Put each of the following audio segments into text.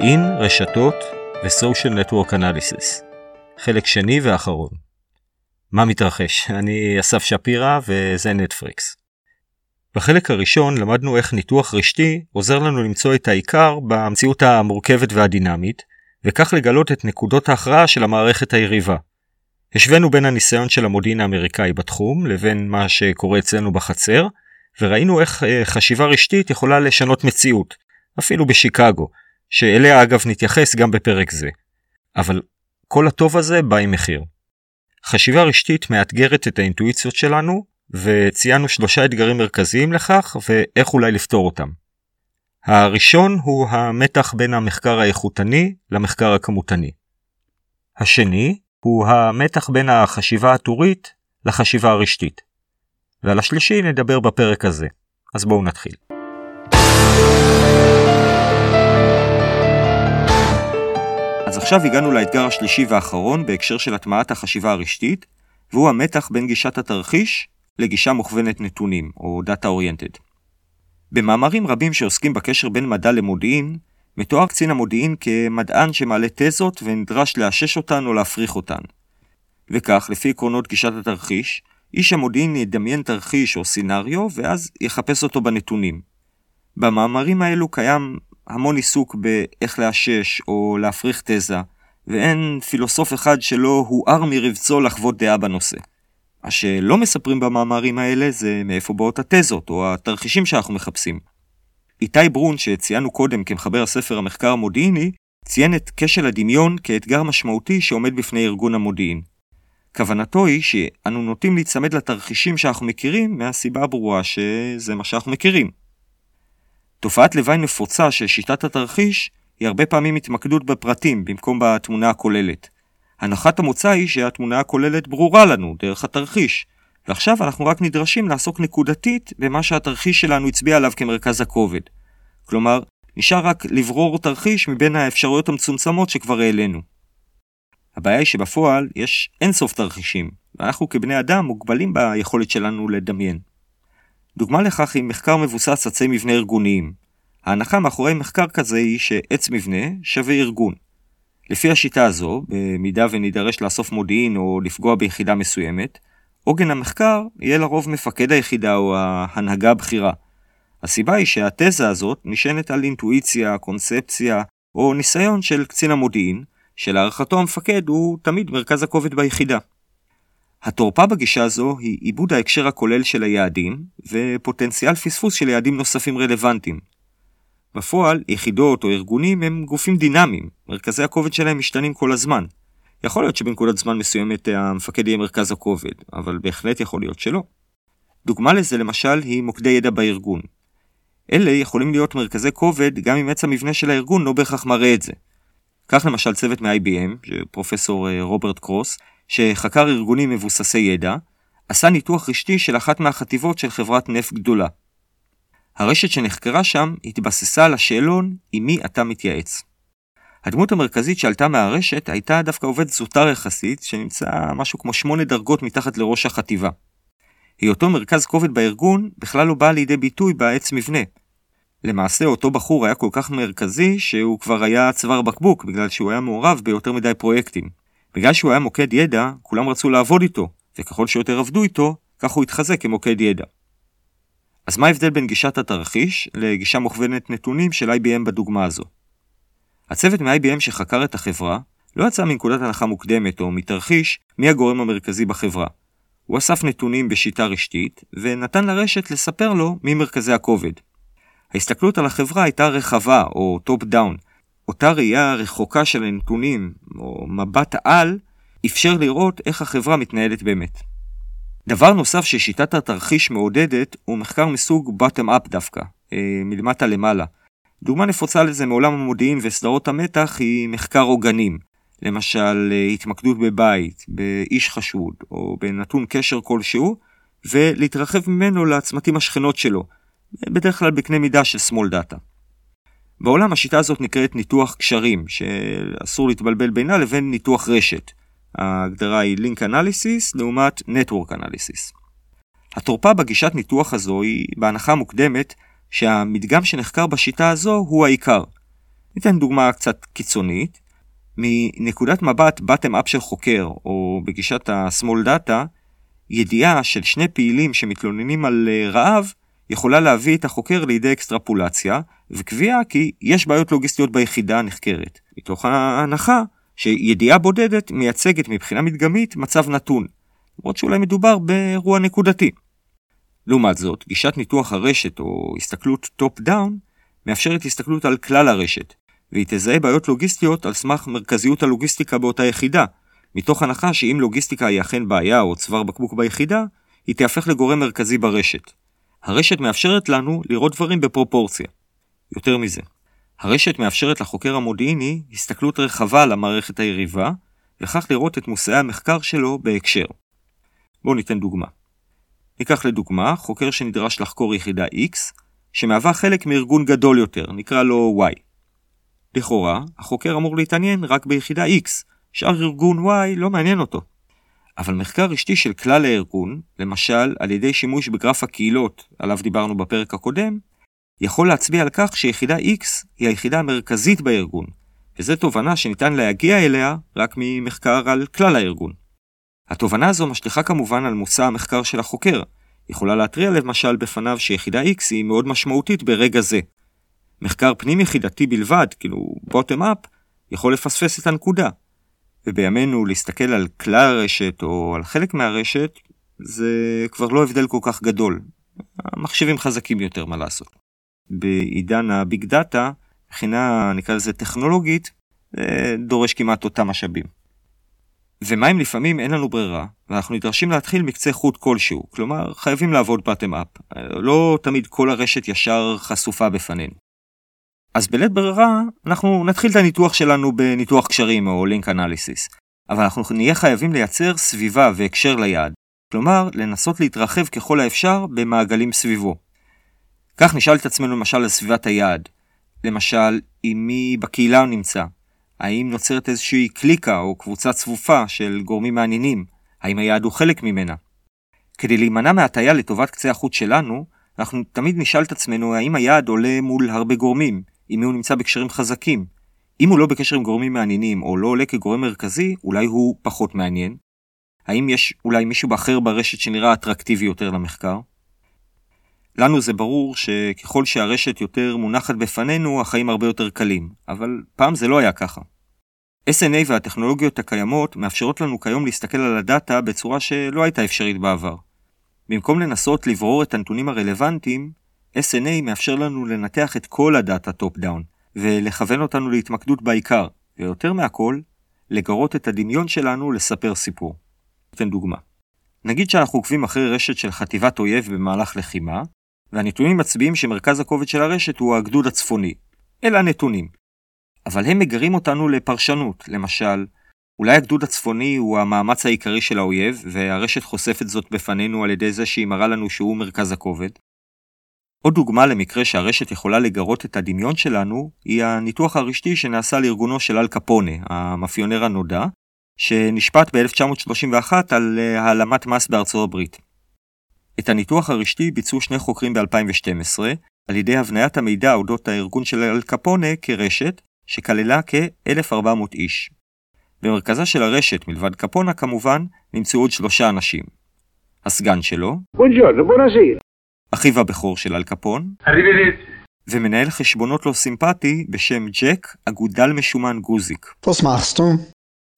מודיעין, רשתות ו-social network analysis. חלק שני ואחרון. מה מתרחש? אני אסף שפירא וזה נטפריקס. בחלק הראשון למדנו איך ניתוח רשתי עוזר לנו למצוא את העיקר במציאות המורכבת והדינמית, וכך לגלות את נקודות ההכרעה של המערכת היריבה. השווינו בין הניסיון של המודיעין האמריקאי בתחום לבין מה שקורה אצלנו בחצר, וראינו איך אה, חשיבה רשתית יכולה לשנות מציאות, אפילו בשיקגו, שאליה אגב נתייחס גם בפרק זה. אבל כל הטוב הזה בא עם מחיר. חשיבה רשתית מאתגרת את האינטואיציות שלנו, וציינו שלושה אתגרים מרכזיים לכך ואיך אולי לפתור אותם. הראשון הוא המתח בין המחקר האיכותני למחקר הכמותני. השני הוא המתח בין החשיבה הטורית לחשיבה הרשתית. ועל השלישי נדבר בפרק הזה. אז בואו נתחיל. עכשיו הגענו לאתגר השלישי והאחרון בהקשר של הטמעת החשיבה הרשתית, והוא המתח בין גישת התרחיש לגישה מוכוונת נתונים, או Data Oriented. במאמרים רבים שעוסקים בקשר בין מדע למודיעין, מתואר קצין המודיעין כמדען שמעלה תזות ונדרש לאשש אותן או להפריך אותן. וכך, לפי עקרונות גישת התרחיש, איש המודיעין ידמיין תרחיש או סינריו, ואז יחפש אותו בנתונים. במאמרים האלו קיים המון עיסוק באיך לאשש או להפריך תזה, ואין פילוסוף אחד שלא הואר מרבצו לחוות דעה בנושא. מה שלא מספרים במאמרים האלה זה מאיפה באות התזות או התרחישים שאנחנו מחפשים. איתי ברון, שציינו קודם כמחבר הספר המחקר המודיעיני, ציין את כשל הדמיון כאתגר משמעותי שעומד בפני ארגון המודיעין. כוונתו היא שאנו נוטים להיצמד לתרחישים שאנחנו מכירים מהסיבה הברורה שזה מה שאנחנו מכירים. תופעת לוואי נפוצה של שיטת התרחיש היא הרבה פעמים התמקדות בפרטים במקום בתמונה הכוללת. הנחת המוצא היא שהתמונה הכוללת ברורה לנו דרך התרחיש, ועכשיו אנחנו רק נדרשים לעסוק נקודתית במה שהתרחיש שלנו הצביע עליו כמרכז הכובד. כלומר, נשאר רק לברור תרחיש מבין האפשרויות המצומצמות שכבר העלינו. הבעיה היא שבפועל יש אינסוף תרחישים, ואנחנו כבני אדם מוגבלים ביכולת שלנו לדמיין. דוגמה לכך היא מחקר מבוסס עצי מבנה ארגוניים. ההנחה מאחורי מחקר כזה היא שעץ מבנה שווה ארגון. לפי השיטה הזו, במידה ונידרש לאסוף מודיעין או לפגוע ביחידה מסוימת, עוגן המחקר יהיה לרוב מפקד היחידה או ההנהגה הבכירה. הסיבה היא שהתזה הזאת נשענת על אינטואיציה, קונספציה או ניסיון של קצין המודיעין, שלהערכתו המפקד הוא תמיד מרכז הכובד ביחידה. התורפה בגישה הזו היא עיבוד ההקשר הכולל של היעדים ופוטנציאל פספוס של יעדים נוספים רלוונטיים. בפועל, יחידות או ארגונים הם גופים דינמיים, מרכזי הכובד שלהם משתנים כל הזמן. יכול להיות שבנקודת זמן מסוימת המפקד יהיה מרכז הכובד, אבל בהחלט יכול להיות שלא. דוגמה לזה למשל היא מוקדי ידע בארגון. אלה יכולים להיות מרכזי כובד גם אם עץ המבנה של הארגון לא בהכרח מראה את זה. כך למשל צוות מ-IBM, פרופסור אה, רוברט קרוס, שחקר ארגונים מבוססי ידע, עשה ניתוח רשתי של אחת מהחטיבות של חברת נפט גדולה. הרשת שנחקרה שם התבססה על השאלון עם מי אתה מתייעץ. הדמות המרכזית שעלתה מהרשת הייתה דווקא עובד זוטר יחסית, שנמצא משהו כמו שמונה דרגות מתחת לראש החטיבה. היותו מרכז כובד בארגון בכלל לא בא לידי ביטוי בעץ מבנה. למעשה אותו בחור היה כל כך מרכזי שהוא כבר היה צוואר בקבוק בגלל שהוא היה מעורב ביותר מדי פרויקטים. בגלל שהוא היה מוקד ידע, כולם רצו לעבוד איתו, וככל שיותר עבדו איתו, כך הוא התחזק כמוקד ידע. אז מה ההבדל בין גישת התרחיש לגישה מוכוונת נתונים של IBM בדוגמה הזו? הצוות מ-IBM שחקר את החברה לא יצא מנקודת הנחה מוקדמת או מתרחיש מי הגורם המרכזי בחברה. הוא אסף נתונים בשיטה רשתית ונתן לרשת לספר לו מי מרכזי הכובד. ההסתכלות על החברה הייתה רחבה או top down. אותה ראייה רחוקה של הנתונים או מבט על אפשר לראות איך החברה מתנהלת באמת. דבר נוסף ששיטת התרחיש מעודדת הוא מחקר מסוג bottom up דווקא, אה, מלמטה למעלה. דוגמה נפוצה לזה מעולם המודיעין וסדרות המתח היא מחקר עוגנים. למשל, אה, התמקדות בבית, באיש חשוד, או בנתון קשר כלשהו, ולהתרחב ממנו לצמתים השכנות שלו, בדרך כלל בקנה מידה של small data. בעולם השיטה הזאת נקראת ניתוח קשרים, שאסור להתבלבל בינה לבין ניתוח רשת. ההגדרה היא Link Analysis לעומת Network Analysis. התורפה בגישת ניתוח הזו היא בהנחה מוקדמת שהמדגם שנחקר בשיטה הזו הוא העיקר. ניתן דוגמה קצת קיצונית. מנקודת מבט bottom-up של חוקר, או בגישת ה-small data, ידיעה של שני פעילים שמתלוננים על אה, רעב יכולה להביא את החוקר לידי אקסטרפולציה, וקביעה כי יש בעיות לוגיסטיות ביחידה הנחקרת, מתוך ההנחה שידיעה בודדת מייצגת מבחינה מדגמית מצב נתון, למרות שאולי מדובר באירוע נקודתי. לעומת זאת, גישת ניתוח הרשת או הסתכלות top-down מאפשרת הסתכלות על כלל הרשת, והיא תזהה בעיות לוגיסטיות על סמך מרכזיות הלוגיסטיקה באותה יחידה, מתוך הנחה שאם לוגיסטיקה היא אכן בעיה או צוואר בקבוק ביחידה, היא תהפך לגורם מרכזי ברשת. הרשת מאפשרת לנו לראות דברים בפרופורציה. יותר מזה, הרשת מאפשרת לחוקר המודיעיני הסתכלות רחבה על המערכת היריבה, וכך לראות את מושאי המחקר שלו בהקשר. בואו ניתן דוגמה. ניקח לדוגמה חוקר שנדרש לחקור יחידה X, שמהווה חלק מארגון גדול יותר, נקרא לו Y. לכאורה, החוקר אמור להתעניין רק ביחידה X, שאר ארגון Y לא מעניין אותו. אבל מחקר רשתי של כלל הארגון, למשל על ידי שימוש בגרף הקהילות עליו דיברנו בפרק הקודם, יכול להצביע על כך שיחידה X היא היחידה המרכזית בארגון, וזו תובנה שניתן להגיע אליה רק ממחקר על כלל הארגון. התובנה הזו משליכה כמובן על מושא המחקר של החוקר, יכולה להתריע למשל בפניו שיחידה X היא מאוד משמעותית ברגע זה. מחקר פנים יחידתי בלבד, כאילו bottom up, יכול לפספס את הנקודה. ובימינו להסתכל על כלל הרשת או על חלק מהרשת, זה כבר לא הבדל כל כך גדול. המחשבים חזקים יותר, מה לעשות. בעידן הביג דאטה, מבחינה נקרא לזה טכנולוגית, דורש כמעט אותם משאבים. ומה אם לפעמים אין לנו ברירה, ואנחנו נדרשים להתחיל מקצה חוט כלשהו, כלומר חייבים לעבוד בטם אפ. לא תמיד כל הרשת ישר חשופה בפנינו. אז בלית ברירה, אנחנו נתחיל את הניתוח שלנו בניתוח קשרים או לינק אנליסיס. אבל אנחנו נהיה חייבים לייצר סביבה והקשר ליעד. כלומר, לנסות להתרחב ככל האפשר במעגלים סביבו. כך נשאל את עצמנו למשל על סביבת היעד. למשל, עם מי בקהילה הוא נמצא. האם נוצרת איזושהי קליקה או קבוצה צפופה של גורמים מעניינים? האם היעד הוא חלק ממנה? כדי להימנע מהטיה לטובת קצה החוט שלנו, אנחנו תמיד נשאל את עצמנו האם היעד עולה מול הרבה גורמים, מי הוא נמצא בקשרים חזקים. אם הוא לא בקשר עם גורמים מעניינים או לא עולה כגורם מרכזי, אולי הוא פחות מעניין. האם יש אולי מישהו אחר ברשת שנראה אטרקטיבי יותר למחקר? לנו זה ברור שככל שהרשת יותר מונחת בפנינו, החיים הרבה יותר קלים, אבל פעם זה לא היה ככה. SNA והטכנולוגיות הקיימות מאפשרות לנו כיום להסתכל על הדאטה בצורה שלא הייתה אפשרית בעבר. במקום לנסות לברור את הנתונים הרלוונטיים, SNA מאפשר לנו לנתח את כל הדאטה top down, ולכוון אותנו להתמקדות בעיקר, ויותר מהכל, לגרות את הדמיון שלנו לספר סיפור. אתן דוגמה. נגיד שאנחנו עוקבים אחרי רשת של חטיבת אויב במהלך לחימה, והנתונים מצביעים שמרכז הכובד של הרשת הוא הגדוד הצפוני. אלה הנתונים. אבל הם מגרים אותנו לפרשנות, למשל, אולי הגדוד הצפוני הוא המאמץ העיקרי של האויב, והרשת חושפת זאת בפנינו על ידי זה שהיא מראה לנו שהוא מרכז הכובד. עוד דוגמה למקרה שהרשת יכולה לגרות את הדמיון שלנו, היא הניתוח הרשתי שנעשה לארגונו של אל קפונה, המאפיונר הנודע, שנשפט ב-1931 על אה, העלמת מס בארצות הברית. את הניתוח הרשתי ביצעו שני חוקרים ב-2012, על ידי הבניית המידע אודות הארגון של אל קפונה כרשת, שכללה כ-1,400 איש. במרכזה של הרשת, מלבד קפונה כמובן, נמצאו עוד שלושה אנשים. הסגן שלו, אחיו הבכור של אל קפון, ומנהל חשבונות לא סימפטי בשם ג'ק אגודל משומן גוזיק.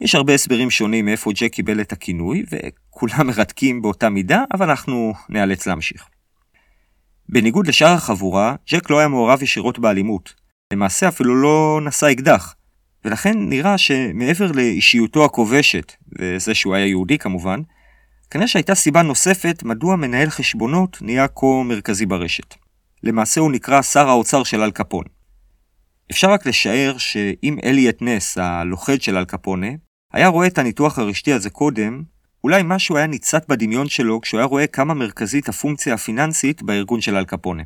יש הרבה הסברים שונים מאיפה ג'ק קיבל את הכינוי, וכולם מרתקים באותה מידה, אבל אנחנו נאלץ להמשיך. בניגוד לשאר החבורה, ג'ק לא היה מעורב ישירות באלימות. למעשה אפילו לא נשא אקדח. ולכן נראה שמעבר לאישיותו הכובשת, וזה שהוא היה יהודי כמובן, כנראה שהייתה סיבה נוספת מדוע מנהל חשבונות נהיה כה מרכזי ברשת. למעשה הוא נקרא שר האוצר של אל קפון. אפשר רק לשער שאם אליאט נס, הלוכד של אל קפונה, היה רואה את הניתוח הרשתי הזה קודם, אולי משהו היה ניצת בדמיון שלו כשהוא היה רואה כמה מרכזית הפונקציה הפיננסית בארגון של אל קפונה.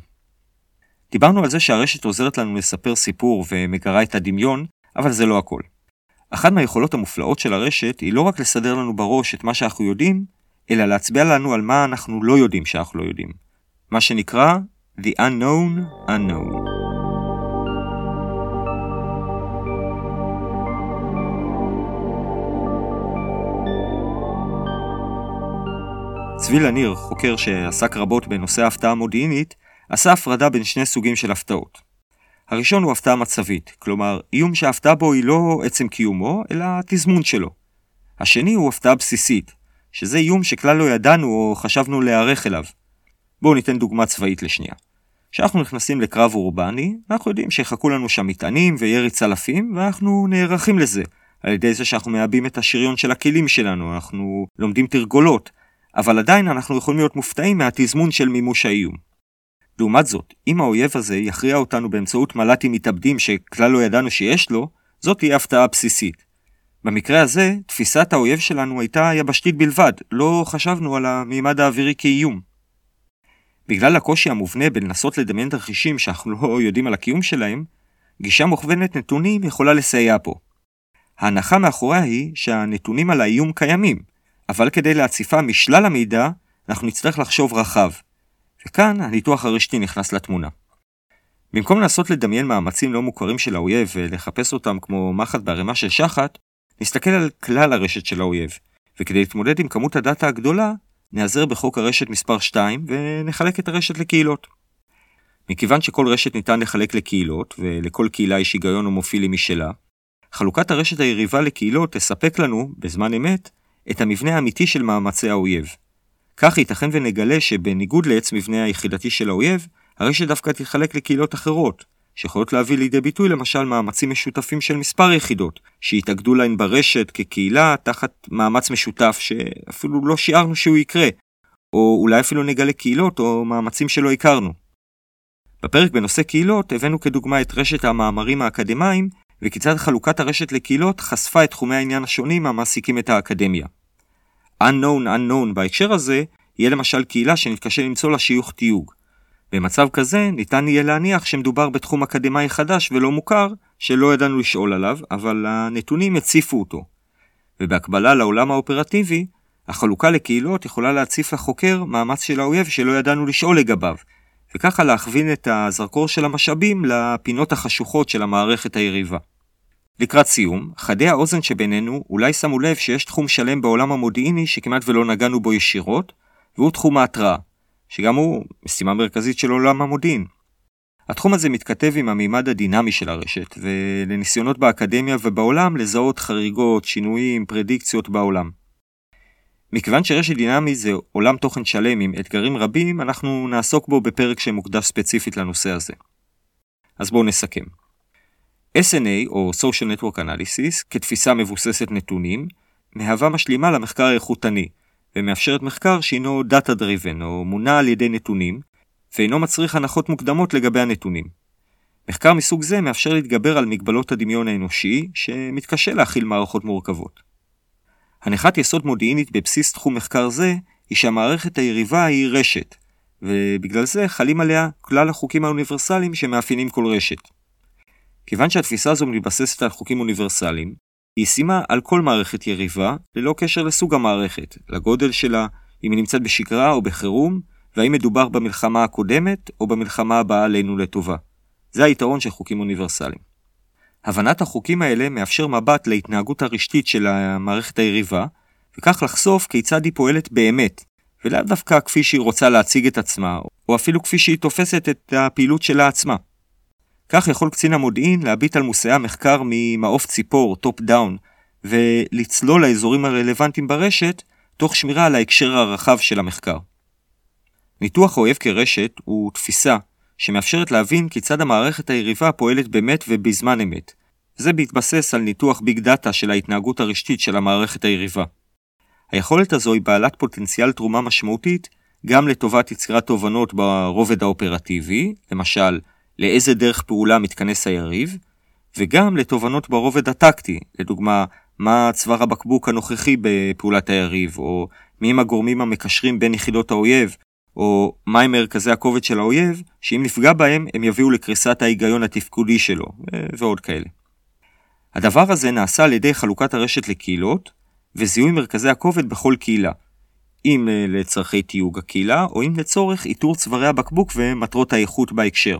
דיברנו על זה שהרשת עוזרת לנו לספר סיפור ומגרה את הדמיון, אבל זה לא הכל. אחת מהיכולות המופלאות של הרשת היא לא רק לסדר לנו בראש את מה שאנחנו יודעים, אלא להצביע לנו על מה אנחנו לא יודעים שאנחנו לא יודעים. מה שנקרא The Unknown Unknown. צבי לניר, חוקר שעסק רבות בנושא ההפתעה המודיעינית, עשה הפרדה בין שני סוגים של הפתעות. הראשון הוא הפתעה מצבית, כלומר, איום שההפתעה בו היא לא עצם קיומו, אלא התזמון שלו. השני הוא הפתעה בסיסית, שזה איום שכלל לא ידענו או חשבנו להיערך אליו. בואו ניתן דוגמה צבאית לשנייה. כשאנחנו נכנסים לקרב אורבני, אנחנו יודעים שיחכו לנו שם מטענים וירי צלפים, ואנחנו נערכים לזה, על ידי זה שאנחנו מעבים את השריון של הכלים שלנו, אנחנו לומדים תרגולות, אבל עדיין אנחנו יכולים להיות מופתעים מהתזמון של מימוש האיום. לעומת זאת, אם האויב הזה יכריע אותנו באמצעות מל"טים מתאבדים שכלל לא ידענו שיש לו, זאת תהיה הפתעה בסיסית. במקרה הזה, תפיסת האויב שלנו הייתה יבשתית בלבד, לא חשבנו על המימד האווירי כאיום. בגלל הקושי המובנה בלנסות לדמיין תרחישים שאנחנו לא יודעים על הקיום שלהם, גישה מוכוונת נתונים יכולה לסייע פה. ההנחה מאחוריה היא שהנתונים על האיום קיימים, אבל כדי להציפה משלל המידע, אנחנו נצטרך לחשוב רחב. וכאן הניתוח הרשתי נכנס לתמונה. במקום לנסות לדמיין מאמצים לא מוכרים של האויב ולחפש אותם כמו מחט בערימה של שחת, נסתכל על כלל הרשת של האויב, וכדי להתמודד עם כמות הדאטה הגדולה, נעזר בחוק הרשת מספר 2 ונחלק את הרשת לקהילות. מכיוון שכל רשת ניתן לחלק לקהילות, ולכל קהילה יש היגיון הומופילי משלה, חלוקת הרשת היריבה לקהילות תספק לנו, בזמן אמת, את המבנה האמיתי של מאמצי האויב. כך ייתכן ונגלה שבניגוד לעץ מבנה היחידתי של האויב, הרשת דווקא תתחלק לקהילות אחרות, שיכולות להביא לידי ביטוי למשל מאמצים משותפים של מספר יחידות, שיתאגדו להן ברשת כקהילה תחת מאמץ משותף שאפילו לא שיערנו שהוא יקרה, או אולי אפילו נגלה קהילות או מאמצים שלא הכרנו. בפרק בנושא קהילות הבאנו כדוגמה את רשת המאמרים האקדמיים, וכיצד חלוקת הרשת לקהילות חשפה את תחומי העניין השונים המעסיקים את האקדמיה. unknown unknown בהקשר הזה, יהיה למשל קהילה שנתקשה למצוא לה שיוך תיוג. במצב כזה ניתן יהיה להניח שמדובר בתחום אקדמאי חדש ולא מוכר, שלא ידענו לשאול עליו, אבל הנתונים הציפו אותו. ובהקבלה לעולם האופרטיבי, החלוקה לקהילות יכולה להציף לחוקר מאמץ של האויב שלא ידענו לשאול לגביו, וככה להכווין את הזרקור של המשאבים לפינות החשוכות של המערכת היריבה. לקראת סיום, חדי האוזן שבינינו אולי שמו לב שיש תחום שלם בעולם המודיעיני שכמעט ולא נגענו בו ישירות, והוא תחום ההתראה. שגם הוא משימה מרכזית של עולם המודיעין. התחום הזה מתכתב עם המימד הדינמי של הרשת, ולניסיונות באקדמיה ובעולם לזהות חריגות, שינויים, פרדיקציות בעולם. מכיוון שרשת דינמי זה עולם תוכן שלם עם אתגרים רבים, אנחנו נעסוק בו בפרק שמוקדש ספציפית לנושא הזה. אז בואו נסכם. SNA או Social Network Analysis כתפיסה מבוססת נתונים, מהווה משלימה למחקר האיכותני, ומאפשרת מחקר שהינו Data Driven או מונע על ידי נתונים, ואינו מצריך הנחות מוקדמות לגבי הנתונים. מחקר מסוג זה מאפשר להתגבר על מגבלות הדמיון האנושי, שמתקשה להכיל מערכות מורכבות. הנחת יסוד מודיעינית בבסיס תחום מחקר זה, היא שהמערכת היריבה היא רשת, ובגלל זה חלים עליה כלל החוקים האוניברסליים שמאפיינים כל רשת. כיוון שהתפיסה הזו מתבססת על חוקים אוניברסליים, ישימה על כל מערכת יריבה, ללא קשר לסוג המערכת, לגודל שלה, אם היא נמצאת בשגרה או בחירום, והאם מדובר במלחמה הקודמת או במלחמה הבאה עלינו לטובה. זה היתרון של חוקים אוניברסליים. הבנת החוקים האלה מאפשר מבט להתנהגות הרשתית של המערכת היריבה, וכך לחשוף כיצד היא פועלת באמת, ולאו דווקא כפי שהיא רוצה להציג את עצמה, או אפילו כפי שהיא תופסת את הפעילות שלה עצמה. כך יכול קצין המודיעין להביט על מושאי המחקר ממעוף ציפור, top down, ולצלול לאזורים הרלוונטיים ברשת, תוך שמירה על ההקשר הרחב של המחקר. ניתוח האויב כרשת הוא תפיסה שמאפשרת להבין כיצד המערכת היריבה פועלת באמת ובזמן אמת. זה בהתבסס על ניתוח big data של ההתנהגות הרשתית של המערכת היריבה. היכולת הזו היא בעלת פוטנציאל תרומה משמעותית גם לטובת יצירת תובנות ברובד האופרטיבי, למשל, לאיזה דרך פעולה מתכנס היריב, וגם לתובנות ברובד הטקטי, לדוגמה, מה צוואר הבקבוק הנוכחי בפעולת היריב, או מי הם הגורמים המקשרים בין יחידות האויב, או מהם מרכזי הכובד של האויב, שאם נפגע בהם הם יביאו לקריסת ההיגיון התפקודי שלו, ועוד כאלה. הדבר הזה נעשה על ידי חלוקת הרשת לקהילות, וזיהוי מרכזי הכובד בכל קהילה, אם לצורכי תיוג הקהילה, או אם לצורך איתור צווארי הבקבוק ומטרות האיכות בהקשר.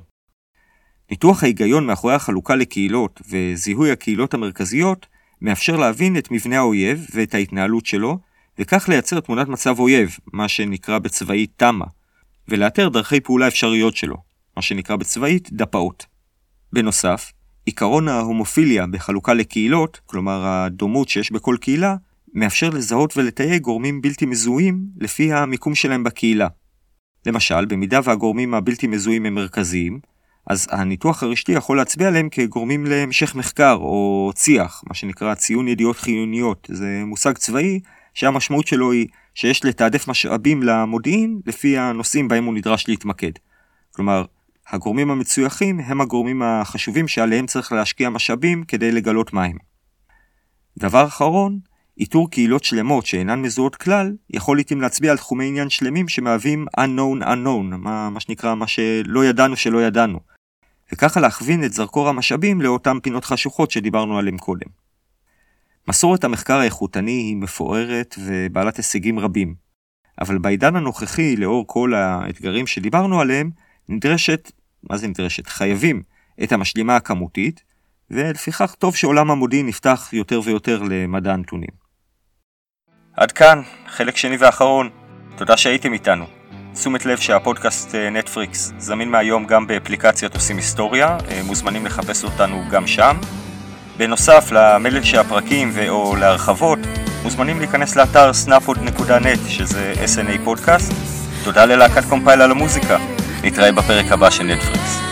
ניתוח ההיגיון מאחורי החלוקה לקהילות וזיהוי הקהילות המרכזיות מאפשר להבין את מבנה האויב ואת ההתנהלות שלו, וכך לייצר תמונת מצב אויב, מה שנקרא בצבאית תמה, ולאתר דרכי פעולה אפשריות שלו, מה שנקרא בצבאית דפאות. בנוסף, עיקרון ההומופיליה בחלוקה לקהילות, כלומר הדומות שיש בכל קהילה, מאפשר לזהות ולתייג גורמים בלתי מזוהים לפי המיקום שלהם בקהילה. למשל, במידה והגורמים הבלתי מזוהים הם מרכזיים, אז הניתוח הרשתי יכול להצביע עליהם כגורמים להמשך מחקר או צי"ח, מה שנקרא ציון ידיעות חיוניות. זה מושג צבאי שהמשמעות שלו היא שיש לתעדף משאבים למודיעין לפי הנושאים בהם הוא נדרש להתמקד. כלומר, הגורמים המצויחים הם הגורמים החשובים שעליהם צריך להשקיע משאבים כדי לגלות מהם. דבר אחרון, איתור קהילות שלמות שאינן מזוהות כלל, יכול לעיתים להצביע על תחומי עניין שלמים שמהווים unknown unknown, מה, מה שנקרא מה שלא ידענו שלא ידענו. וככה להכווין את זרקור המשאבים לאותן פינות חשוכות שדיברנו עליהן קודם. מסורת המחקר האיכותני היא מפוארת ובעלת הישגים רבים, אבל בעידן הנוכחי, לאור כל האתגרים שדיברנו עליהם, נדרשת, מה זה נדרשת? חייבים את המשלימה הכמותית, ולפיכך טוב שעולם המודיעין נפתח יותר ויותר למדע הנתונים. עד כאן, חלק שני ואחרון. תודה שהייתם איתנו. תשומת לב שהפודקאסט אה, נטפריקס זמין מהיום גם באפליקציית עושים היסטוריה, אה, מוזמנים לחפש אותנו גם שם. בנוסף למלל של הפרקים ו/או להרחבות, מוזמנים להיכנס לאתר snapod.net שזה SNA פודקאסט. תודה ללהקת קומפייל על המוזיקה. נתראה בפרק הבא של נטפריקס.